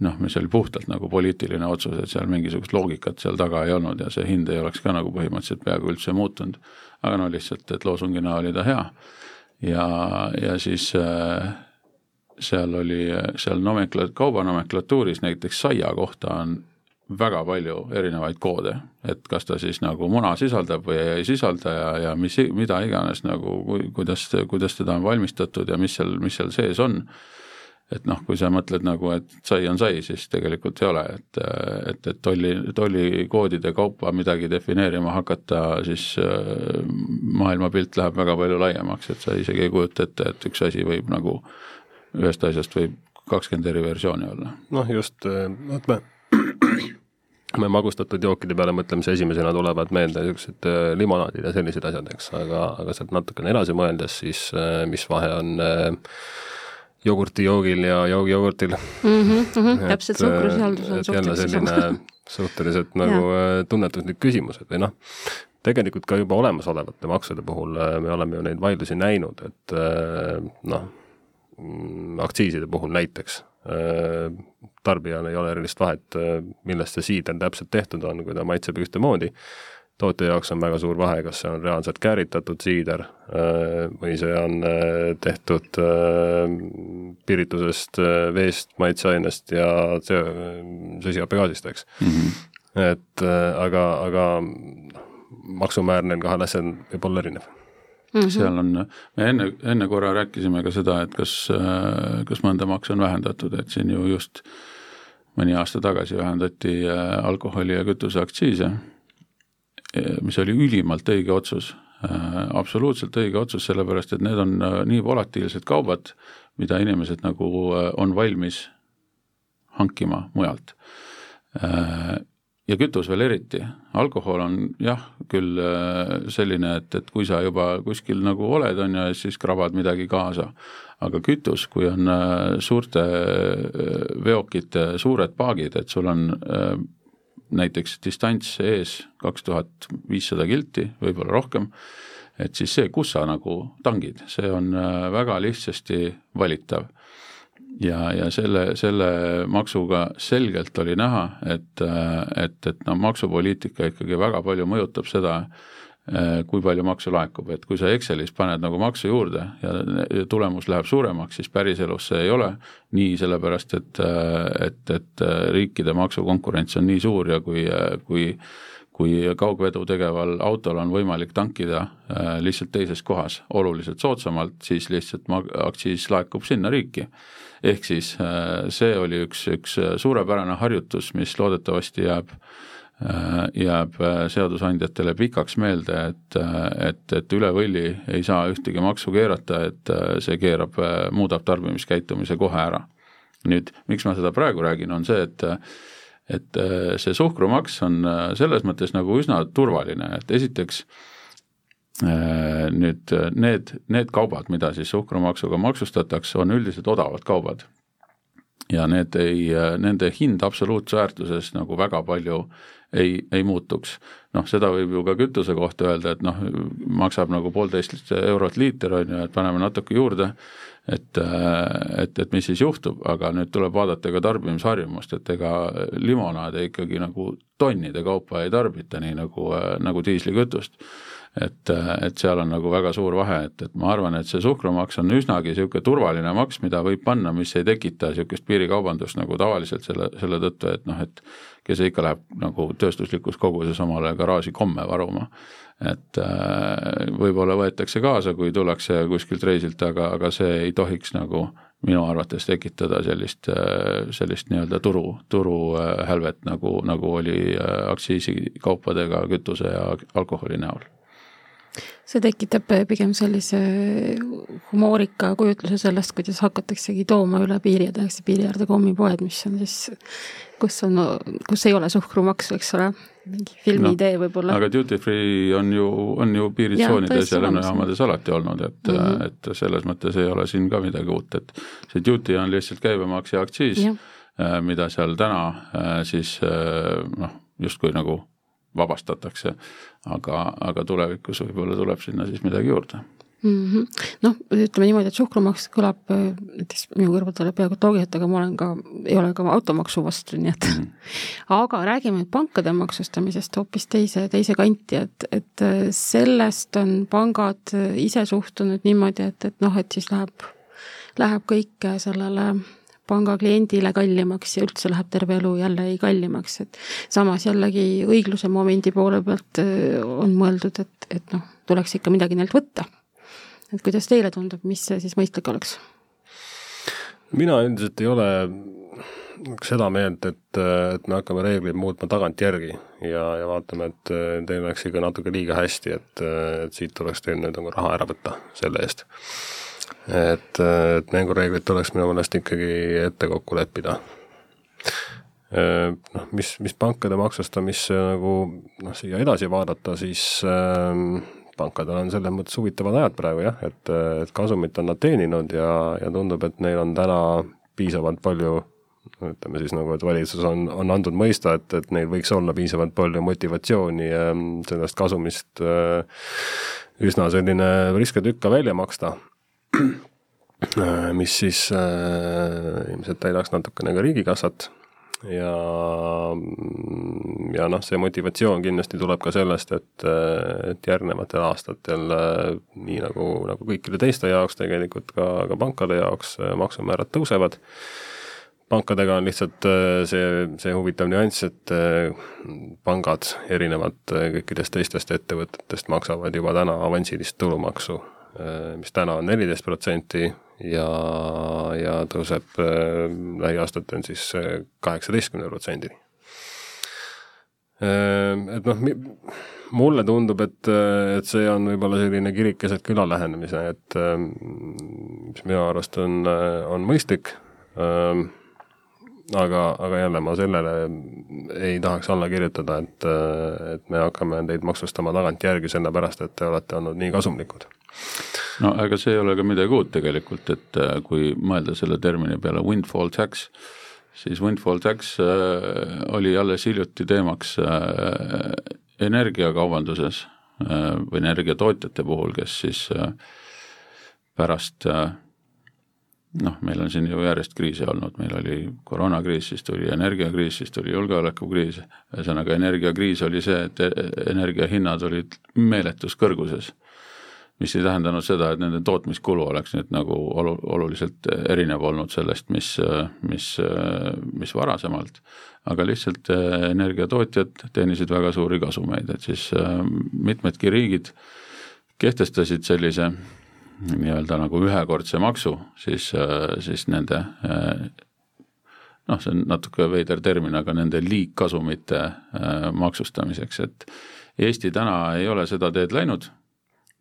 [SPEAKER 4] noh, mis oli puhtalt nagu poliitiline otsus, et seal mingisugust loogikat seal taga ei olnud ja see hind ei oleks ka nagu põhimõtteliselt peaaegu üldse muutunud. aga no lihtsalt, et loosungina oli ta hea ja, ja siis äh, seal oli, seal nomenkla-, kaubanomenklatuuris näiteks saia kohta on väga palju erinevaid koode, et kas ta siis nagu muna sisaldab või ei sisalda ja, ja mis, mida iganes nagu, kuidas, kuidas teda on valmistatud ja mis seal, mis seal sees on et noh, kui sa mõtled nagu, et sai on sai, siis tegelikult ei ole, et, et, et tolli, tollikoodide kaupa midagi defineerima hakata, siis äh, maailmapilt läheb väga palju laiemaks, et sa isegi ei kujuta ette, et üks asi võib nagu, ühest asjast võib kakskümmend eri versiooni olla.
[SPEAKER 5] noh, just, vot me me magustatud jookide peale mõtleme, siis esimesena tulevad meelde niisugused äh, limonaadid ja sellised asjad, eks, aga, aga sealt natukene edasi mõeldes, siis äh, mis vahe on äh, jogurtijoogil ja joogijogurtil
[SPEAKER 3] mm. -hmm, mm -hmm, täpselt, suhkrusisaldus on
[SPEAKER 5] suhteliselt sama. suhteliselt nagu äh, tunnetuslik küsimus, et või noh, tegelikult ka juba olemasolevate maksude puhul äh, me oleme ju neid vaidlusi näinud, et äh, noh, mm, aktsiiside puhul näiteks tarbijal ei ole erilist vahet, millest see siider täpselt tehtud on, kui ta maitseb ühtemoodi tootja jaoks on väga suur vahe, kas see on reaalselt kääritatud siider äh, või see on äh, tehtud äh, piritusest, veest, maitseainest ja süsihappegaasist, eks mm. -hmm. et aga, aga maksumäär neil kahel asjal võib olla erinev
[SPEAKER 4] Mm -hmm. seal on, me enne, enne korra rääkisime ka seda, et kas, kas mõnda maksu on vähendatud, et siin ju just mõni aasta tagasi vähendati alkoholi ja kütuse aktsiise mis oli ülimalt õige otsus, eh, absoluutselt õige otsus, sellepärast et need on eh, nii volatiilsed kaubad, mida inimesed nagu on valmis hankima mujalt. ja kütus veel eriti, alkohol on jah, küll selline, et, et kui sa juba kuskil nagu oled, on ju, siis krabad midagi kaasa, aga kütus, kui on suurte veokite suured paagid, et sul on näiteks distants ees kaks tuhat viissada kilti, võib-olla rohkem, et siis see, kus sa nagu tangid, see on äh, väga lihtsasti valitav. ja, ja selle, selle maksuga selgelt oli näha, et, et, et noh, maksupoliitika ikkagi väga palju mõjutab seda, kui palju maksu laekub, et kui sa Excelis paned nagu maksu juurde ja tulemus läheb suuremaks, siis päriselus see ei ole nii, sellepärast et, et, et riikide maksukonkurents on nii suur ja kui, kui kui kaugvedu tegeval autol on võimalik tankida äh, lihtsalt teises kohas oluliselt soodsamalt, siis lihtsalt aktsiis laekub sinna riiki. ehk siis äh, see oli üks, üks suurepärane harjutus, mis loodetavasti jääb äh, jääb seadusandjatele pikaks meelde, et, et, et üle võlli ei saa ühtegi maksu keerata, et see keerab, muudab tarbimiskäitumise kohe ära. nüüd, miks ma seda praegu räägin, on see, et et äh, see suhkrumaks on äh, selles mõttes nagu üsna turvaline, et esiteks äh, nüüd need, need kaubad, mida siis suhkrumaksuga maksustatakse, on üldiselt odavad kaubad. Ja need ei, nende hind absoluutväärtuses nagu väga palju ei, ei muutuks. noh, seda võib ju ka kütuse kohta öelda, et noh, maksab nagu poolteist eurot liiter, on ju, et paneme natuke juurde et, et, et mis siis juhtub, aga nüüd tuleb vaadata ka tarbimisharjumust, et ega limonaade ikkagi nagu tonnide kaupa ei tarbita, nii nagu, nagu diislikütust. Et, äh, et seal on nagu väga suur vahe, et, et ma arvan, et see suhkrumaks on üsnagi niisugune turvaline maks, mida võib panna, mis ei tekita niisugust piirikaubandust nagu tavaliselt selle, selle tõttu, et noh, et kes ikka läheb nagu tööstuslikus koguses omale garaaži komme varuma. Et äh, võib-olla võetakse kaasa, kui tullakse kuskilt reisilt, aga, aga see ei tohiks nagu minu arvates tekitada sellist, äh, sellist nii-öelda turu, turuhälvet, nagu, nagu oli aktsiisikaupadega kütuse ja alkoholi näol
[SPEAKER 3] see tekitab pigem sellise humoorika kujutluse sellest, kuidas hakataksegi tooma üle piiri ja tehakse piiri äärde kommipoed, mis on siis, kus on, kus ei ole suhkrumaksu, eks ole, mingi filmi no, idee võib-olla.
[SPEAKER 4] aga duty free on ju, on ju piiritsoonides ja lennujaamades alati olnud, et mm, -hmm. et selles mõttes ei ole siin ka midagi uut, et see duty on lihtsalt käibemaks ja aktsiis, mida seal täna siis noh, justkui nagu vabastatakse, aga, aga tulevikus võib-olla tuleb sinna siis midagi juurde
[SPEAKER 3] mm -hmm.. noh, ütleme niimoodi, et suhkrumaks kõlab, näiteks minu kõrval tuleb peaaegu toogijat, aga ma olen ka, ei ole ka automaksu vastu, nii et mm. -hmm. [laughs] aga räägime nüüd pankade maksustamisest hoopis teise, teise kanti, et, et sellest on pangad ise suhtunud niimoodi, et, et noh, et siis läheb, läheb kõik sellele panga kliendile kallimaks ja üldse läheb terve elu jälle kallimaks, et samas jällegi õigluse momendi poole pealt on mõeldud, et, et noh, tuleks ikka midagi neilt võtta. et kuidas teile tundub, mis siis mõistlik oleks?
[SPEAKER 5] mina üldiselt ei ole seda meelt, et, et me hakkame reegleid muutma tagantjärgi ja, ja vaatame, et teil läks ikka natuke liiga hästi, et, et siit tuleks teil nüüd nagu raha ära võtta selle eest et, et mängureeglid tuleks minu meelest ikkagi ette kokku leppida. Noh, mis, mis pankade maksustamisse nagu noh, siia edasi vaadata, siis äh, pankadel on selles mõttes huvitavad ajad praegu jah, et, et kasumit on nad teeninud ja, ja tundub, et neil on täna piisavalt palju ütleme siis nagu, et valitsus on, on andnud mõista, et, et neil võiks olla piisavalt palju motivatsiooni ähm, sellest kasumist äh, üsna selline riske tükk ka välja maksta mis siis äh, ilmselt täidaks natukene ka riigikassat ja, ja noh, see motivatsioon kindlasti tuleb ka sellest, et, et järgnevatel aastatel nii nagu, nagu kõikide teiste jaoks tegelikult ka, ka pankade jaoks maksumäärad tõusevad. pankadega on lihtsalt see, see huvitav nüanss, et pangad erinevalt kõikidest teistest ettevõtetest maksavad juba täna avansilist tulumaksu Äh, mis täna on neliteist protsenti ja, ja tõuseb äh, lähiaastatel siis äh, kaheksateistkümne protsendini. Et noh, mulle tundub, et, et see on võib-olla selline kirik keset küla lähenemise, et mis minu arust on, on mõistlik aga, aga jälle ma sellele ei tahaks alla kirjutada, et, et me hakkame teid maksustama tagantjärgi sellepärast, et te olete olnud nii kasumlikud
[SPEAKER 4] no ega see ei ole ka midagi uut tegelikult, et äh, kui mõelda selle termini peale windfall tax, siis windfall tax äh, oli alles hiljuti teemaks äh, energiakaubanduses või energiatootjate puhul, kes siis pärast noh, meil on siin ju järjest kriise olnud, meil oli koroonakriis, siis tuli energiakriis, siis tuli julgeolekukriis, ühesõnaga energiakriis oli see, et energiahinnad olid meeletus kõrguses. Mis ei tähendanud seda, et nende tootmiskulu oleks nüüd nagu olu-, oluliselt erinev olnud sellest, mis, mis, mis varasemalt, aga lihtsalt energiatootjad teenisid väga suuri kasumeid, et siis mitmedki riigid kehtestasid sellise nii-öelda nagu ühekordse maksu, siis, siis nende noh, see on natuke veider termin, aga nende liigkasumite maksustamiseks, et Eesti täna ei ole seda teed läinud,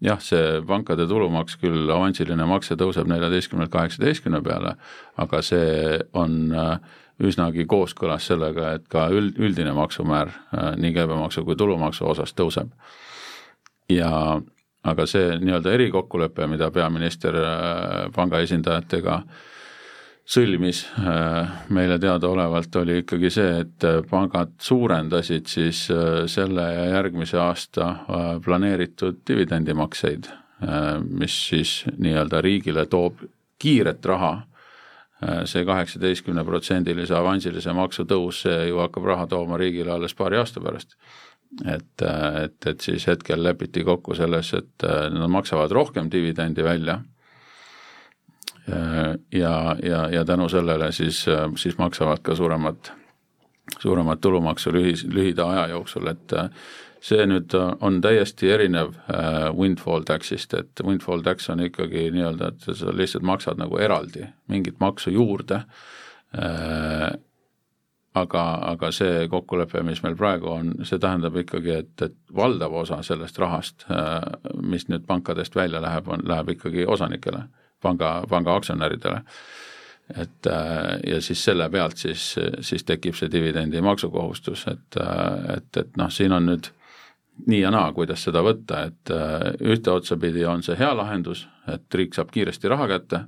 [SPEAKER 4] jah, see pankade tulumaks küll, avansiline makse tõuseb neljateistkümnelt kaheksateistkümne peale, aga see on äh, üsnagi kooskõlas sellega, et ka üld, üldine maksumäär äh, nii käibemaksu kui tulumaksu osas tõuseb. ja aga see nii-öelda erikokkulepe, mida peaminister äh, panga esindajatega sõlmis. Äh, meile teadaolevalt, oli ikkagi see, et pangad suurendasid siis äh, selle ja järgmise aasta planeeritud dividendimakseid, mis siis nii-öelda riigile toob kiiret raha. See kaheksateistkümne protsendilise avansilise maksu tõus, see ju hakkab raha tooma riigile alles paari aasta pärast. Et, et, et siis hetkel lepiti kokku selles, et äh, nad maksavad rohkem dividendi välja ja, ja, ja tänu sellele siis, siis maksavad ka suuremat, suuremat tulumaksu lühi, lühida aja jooksul, et äh, see nüüd on täiesti erinev äh, windfall tax'ist, et windfall tax on ikkagi nii-öelda, et sa lihtsalt maksad nagu eraldi mingit maksu juurde aga, aga see kokkulepe, mis meil praegu on, see tähendab ikkagi, et, et valdav osa sellest rahast, äh, mis nüüd pankadest välja läheb, on, läheb ikkagi osanikele, panga, panga aktsionäridele. et äh, ja siis selle pealt siis, siis tekib see dividendi maksukohustus, et, äh, et, et noh, siin on nüüd nii ja naa, kuidas seda võtta, et ühte otsapidi on see hea lahendus, et riik saab kiiresti raha kätte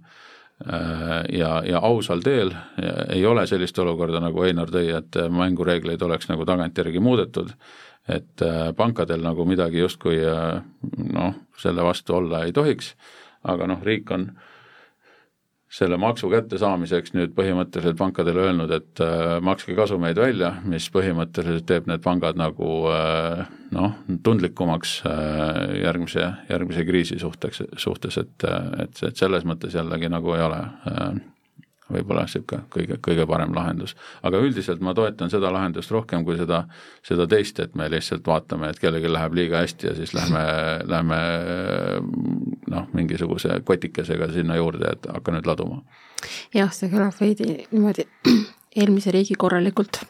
[SPEAKER 4] Äh, ja, ja ausal teel ei ole sellist olukorda, nagu Einar tõi, et mängureegleid oleks nagu tagantjärgi muudetud, et äh, pankadel nagu midagi justkui äh, noh, selle vastu olla ei tohiks, aga noh, riik on äh, selle maksu kättesaamiseks nüüd põhimõtteliselt pankadele öelnud, et äh, makske kasumeid välja, mis põhimõtteliselt teeb need pangad nagu äh, noh, tundlikumaks äh, järgmise, järgmise kriisi suhteks, suhtes, et, et, et selles mõttes jällegi nagu ei ole äh, võib-olla niisugune kõige, kõige parem lahendus. aga üldiselt ma toetan seda lahendust rohkem kui seda, seda teist, et me lihtsalt vaatame, et kellelgi läheb liiga hästi ja siis lähme, [laughs] lähme noh, mingisuguse kotikesega sinna juurde, et hakka nüüd laduma.
[SPEAKER 3] jah, see kõlab veidi niimoodi [clears throat] eelmise riigi korralikult.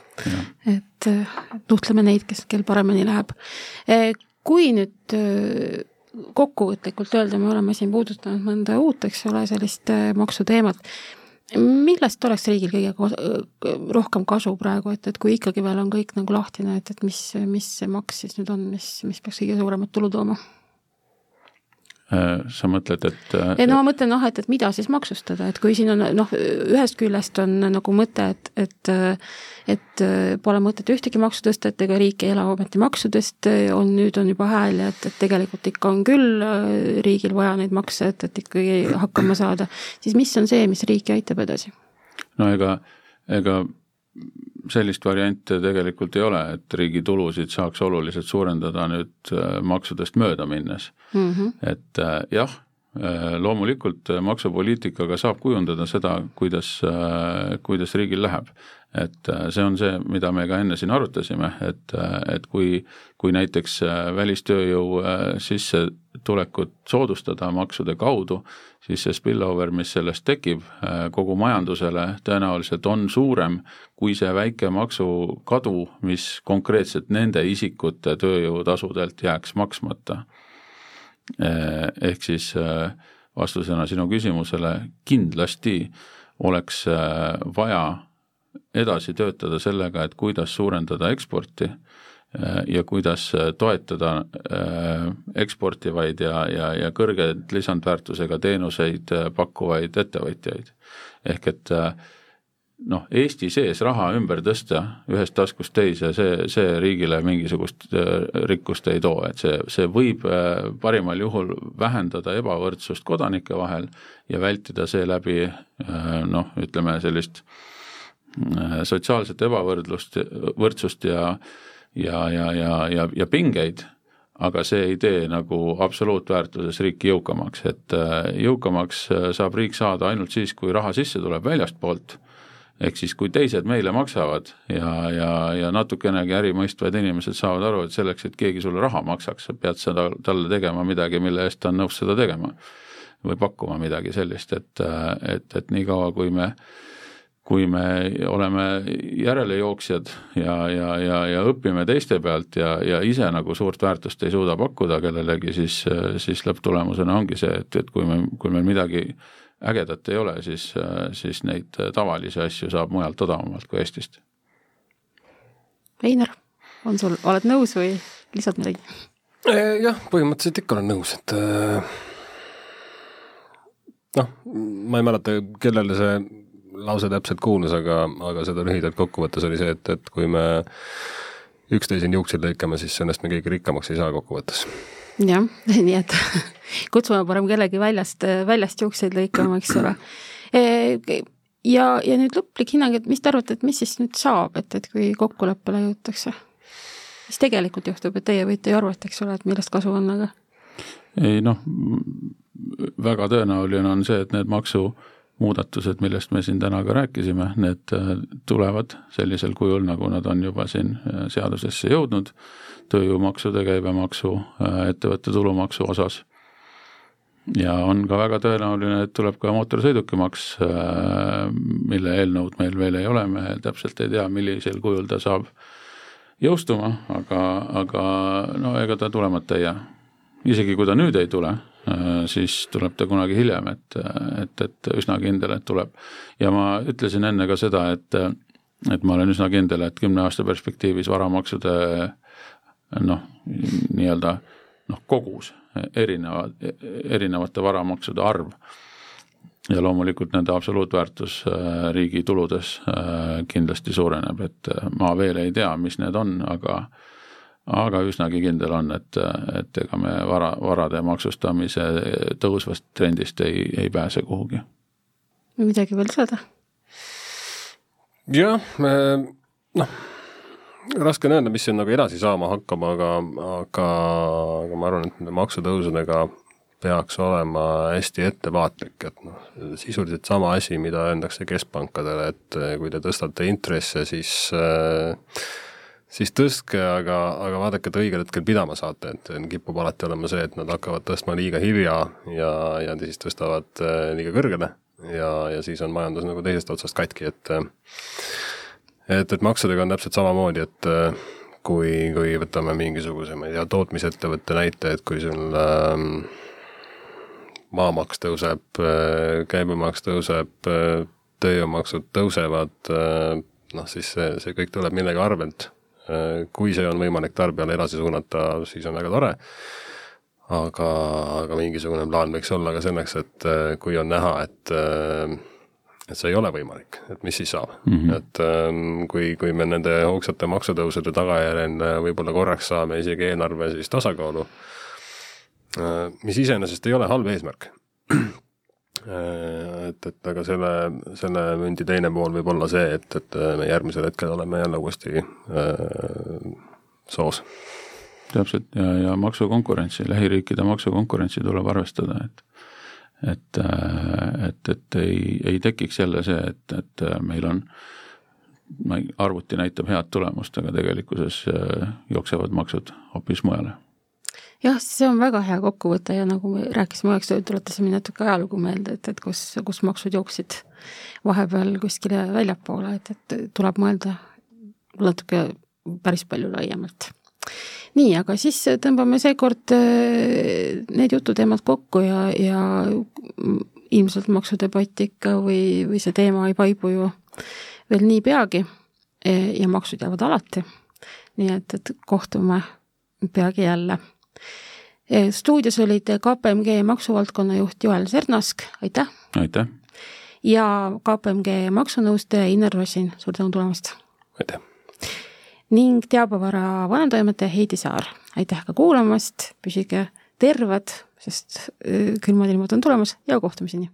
[SPEAKER 3] et nuhtleme neid, kes, kel paremini läheb. kui nüüd kokkuvõtlikult öelda, me oleme siin puudutanud mõnda uut, eks ole, sellist maksuteemat millest oleks riigil kõige rohkem kasu praegu, et, et kui ikkagi veel on kõik nagu lahtine, et, et mis, mis see maks siis nüüd on, mis, mis peaks kõige suuremat tulu tooma?
[SPEAKER 4] Äh, sa mõtled, et
[SPEAKER 3] ei no ma mõtlen noh, et, et mida siis maksustada, et kui siin on noh, ühest küljest on nagu mõte, et, et et pole mõtet ühtegi maksu tõsta, et ega riik ei ela ometi maksudest, on nüüd on juba hääl ja et, et tegelikult ikka on küll äh, riigil vaja neid makse, et, et ikkagi hakkama saada, siis mis on see, mis riiki aitab edasi?
[SPEAKER 4] no ega, ega sellist varianti tegelikult ei ole, et riigi tulusid saaks oluliselt suurendada nüüd äh, maksudest mööda minnes mm. -hmm. et äh, jah, äh, loomulikult maksupoliitikaga saab kujundada seda, kuidas, kuidas riigil läheb. Et see on see, mida me ka enne siin arutasime, et, et kui, kui näiteks välistööjõu sissetulekut soodustada maksude kaudu, siis see spillover, mis sellest tekib äh, kogu majandusele, tõenäoliselt on suurem kui see väike maksukadu, mis konkreetselt nende isikute tööjõutasudelt jääks maksmata. Äh, ehk siis äh, vastusena sinu küsimusele, kindlasti oleks vaja edasi töötada sellega, et kuidas suurendada eksporti Äh, ja kuidas äh, toetada äh, eksportivaid ja, ja, ja kõrge lisandväärtusega teenuseid pakkuvaid ettevõtjaid. ehk et noh, Eesti sees raha ümber tõsta ühest taskust teise, see, see riigile mingisugust äh, rikkust ei too, et see, see võib äh, parimal juhul vähendada ebavõrdsust kodanike vahel ja vältida seeläbi äh, noh, ütleme sellist sotsiaalset ebavõrdlust, võrdsust ja ja, ja, ja, ja, ja pingeid, aga see ei tee nagu absoluutväärtuses riiki jõukamaks, et jõukamaks saab riik saada ainult siis, kui raha sisse tuleb väljastpoolt ehk siis kui teised meile maksavad ja, ja, ja natukenegi ärimõistvad inimesed saavad aru, et selleks, et keegi sulle raha maksaks, sa pead seda, talle tegema midagi, mille eest ta on nõus seda tegema. või pakkuma midagi sellist, et, et, et niikaua, kui me kui me oleme järelejooksjad ja, ja, ja, ja õpime teiste pealt ja, ja ise nagu suurt väärtust ei suuda pakkuda kellelegi, siis, siis lõpptulemusena ongi see, et, et kui me, kui meil midagi ägedat ei ole, siis, siis neid tavalisi asju saab mujalt odavamalt kui Eestist.
[SPEAKER 3] Einar, on sul, oled nõus või lisad midagi?
[SPEAKER 5] Jah, põhimõtteliselt ikka olen nõus, et eh, noh, ma ei mäleta, kellele see lause täpselt kuulus, aga, aga seda lühidalt kokkuvõttes oli see, et, et kui me üksteisel juukseid lõikame, siis sellest me keegi rikkamaks ei saa kokkuvõttes
[SPEAKER 3] jah, [laughs] nii et kutsume parem kellegi väljast, väljast juukseid lõikama, eks ole. E, ja, ja nüüd lõplik hinnang, et mis te arvate, et mis siis nüüd saab, et, et kui kokkuleppele jõutakse? mis tegelikult juhtub, et teie võite ju arvata, eks ole, et millest kasu on, aga
[SPEAKER 4] ei noh, väga tõenäoline on see, et need maksumuudatused, millest me siin täna ka rääkisime, need äh, tulevad sellisel kujul, nagu nad on juba siin äh, seadusesse jõudnud tööjõumaksude, käibemaksu, äh, ettevõtte tulumaksu osas. ja on ka väga tõenäoline, et tuleb ka mootorsõidukimaks, mille eelnõud meil veel ei ole, me täpselt ei tea, millisel kujul ta saab jõustuma, aga, aga no ega ta tulemata ei jää. Isegi kui ta nüüd ei tule, äh, siis tuleb ta kunagi hiljem, et, et, et üsna kindel, et tuleb. ja ma ütlesin enne ka seda, et et ma olen üsna kindel, et kümne aasta perspektiivis varamaksude äh, noh, nii-öelda noh, kogus erinevad, erinevate varamaksude arv ja loomulikult nende absoluutväärtus äh, riigi tuludes äh, kindlasti suureneb, et äh, ma veel ei tea, mis need on, aga aga üsnagi kindel on, et, et ega me vara, varade maksustamise tõusvast trendist ei, ei pääse kuhugi.
[SPEAKER 3] midagi veel lisada?
[SPEAKER 5] jah, noh raske on öelda, mis siin nagu edasi saama hakkab, aga, aga, aga ma arvan, et nende maksutõusudega peaks olema hästi ettevaatlik, et noh, sisuliselt sama asi, mida öeldakse keskpankadele, et kui te tõstate intresse, siis siis tõstke, aga, aga vaadake, et õigel hetkel pidama saate, et kipub alati olema see, et nad hakkavad tõstma liiga hilja ja, ja siis tõstavad liiga kõrgele ja, ja siis on majandus nagu teisest otsast katki, et et, et maksudega on täpselt samamoodi, et äh, kui, kui võtame mingisuguse, ma ei tea, tootmisettevõtte näite, et kui sul äh, maamaks tõuseb, äh, käibemaks tõuseb, äh, tööjõumaksud tõusevad, noh siis see, see kõik tuleb millegi arvelt. Kui see on võimalik tarbijale edasi suunata, siis on väga tore, aga, aga mingisugune plaan võiks olla ka selleks, et kui on näha, et et see ei ole võimalik, et mis siis saab mm, -hmm. et ähm, kui, kui me nende hoogsate maksutõusude tagajärjel äh, võib-olla korraks saame isegi eelarve siis tasakaalu, äh, mis iseenesest ei ole halb eesmärk. Äh, et, et aga selle, selle mündi teine pool võib olla see, et, et me järgmisel hetkel oleme jälle uuesti äh, soos.
[SPEAKER 4] täpselt ja, ja maksukonkurentsi, lähiriikide maksukonkurentsi tuleb arvestada, et et, äh, et, et ei, ei tekiks jälle see, et, et äh, meil on arvuti näitab head tulemust, aga tegelikkuses äh, jooksevad maksud hoopis mujale.
[SPEAKER 3] Jah, see on väga hea kokkuvõte ja nagu me rääkisime, eks tuletasime natuke ajalugu meelde, et, et kus, kus maksud jooksid vahepeal kuskile väljapoole, et, et tuleb mõelda natuke päris palju laiemalt nii, aga siis tõmbame seekord äh, need jututeemad kokku ja, ja ilmselt maksudebatt ikka või, või see teema ei paibu ju veel nii peagi e, ja maksud jäävad alati. nii et, et kohtume peagi jälle. E, stuudios olid KPMG maksuvaldkonna juht Joel Sernask, aitäh!
[SPEAKER 4] aitäh!
[SPEAKER 3] ja KPMG maksunõustaja Innar Rosin, suur tänu tulemast!
[SPEAKER 5] aitäh!
[SPEAKER 3] ning teabevara vanemtoimetaja Heidi Saar, aitäh ka kuulamast, püsige terved, sest külmad ilmad on tulemas ja kohtumiseni!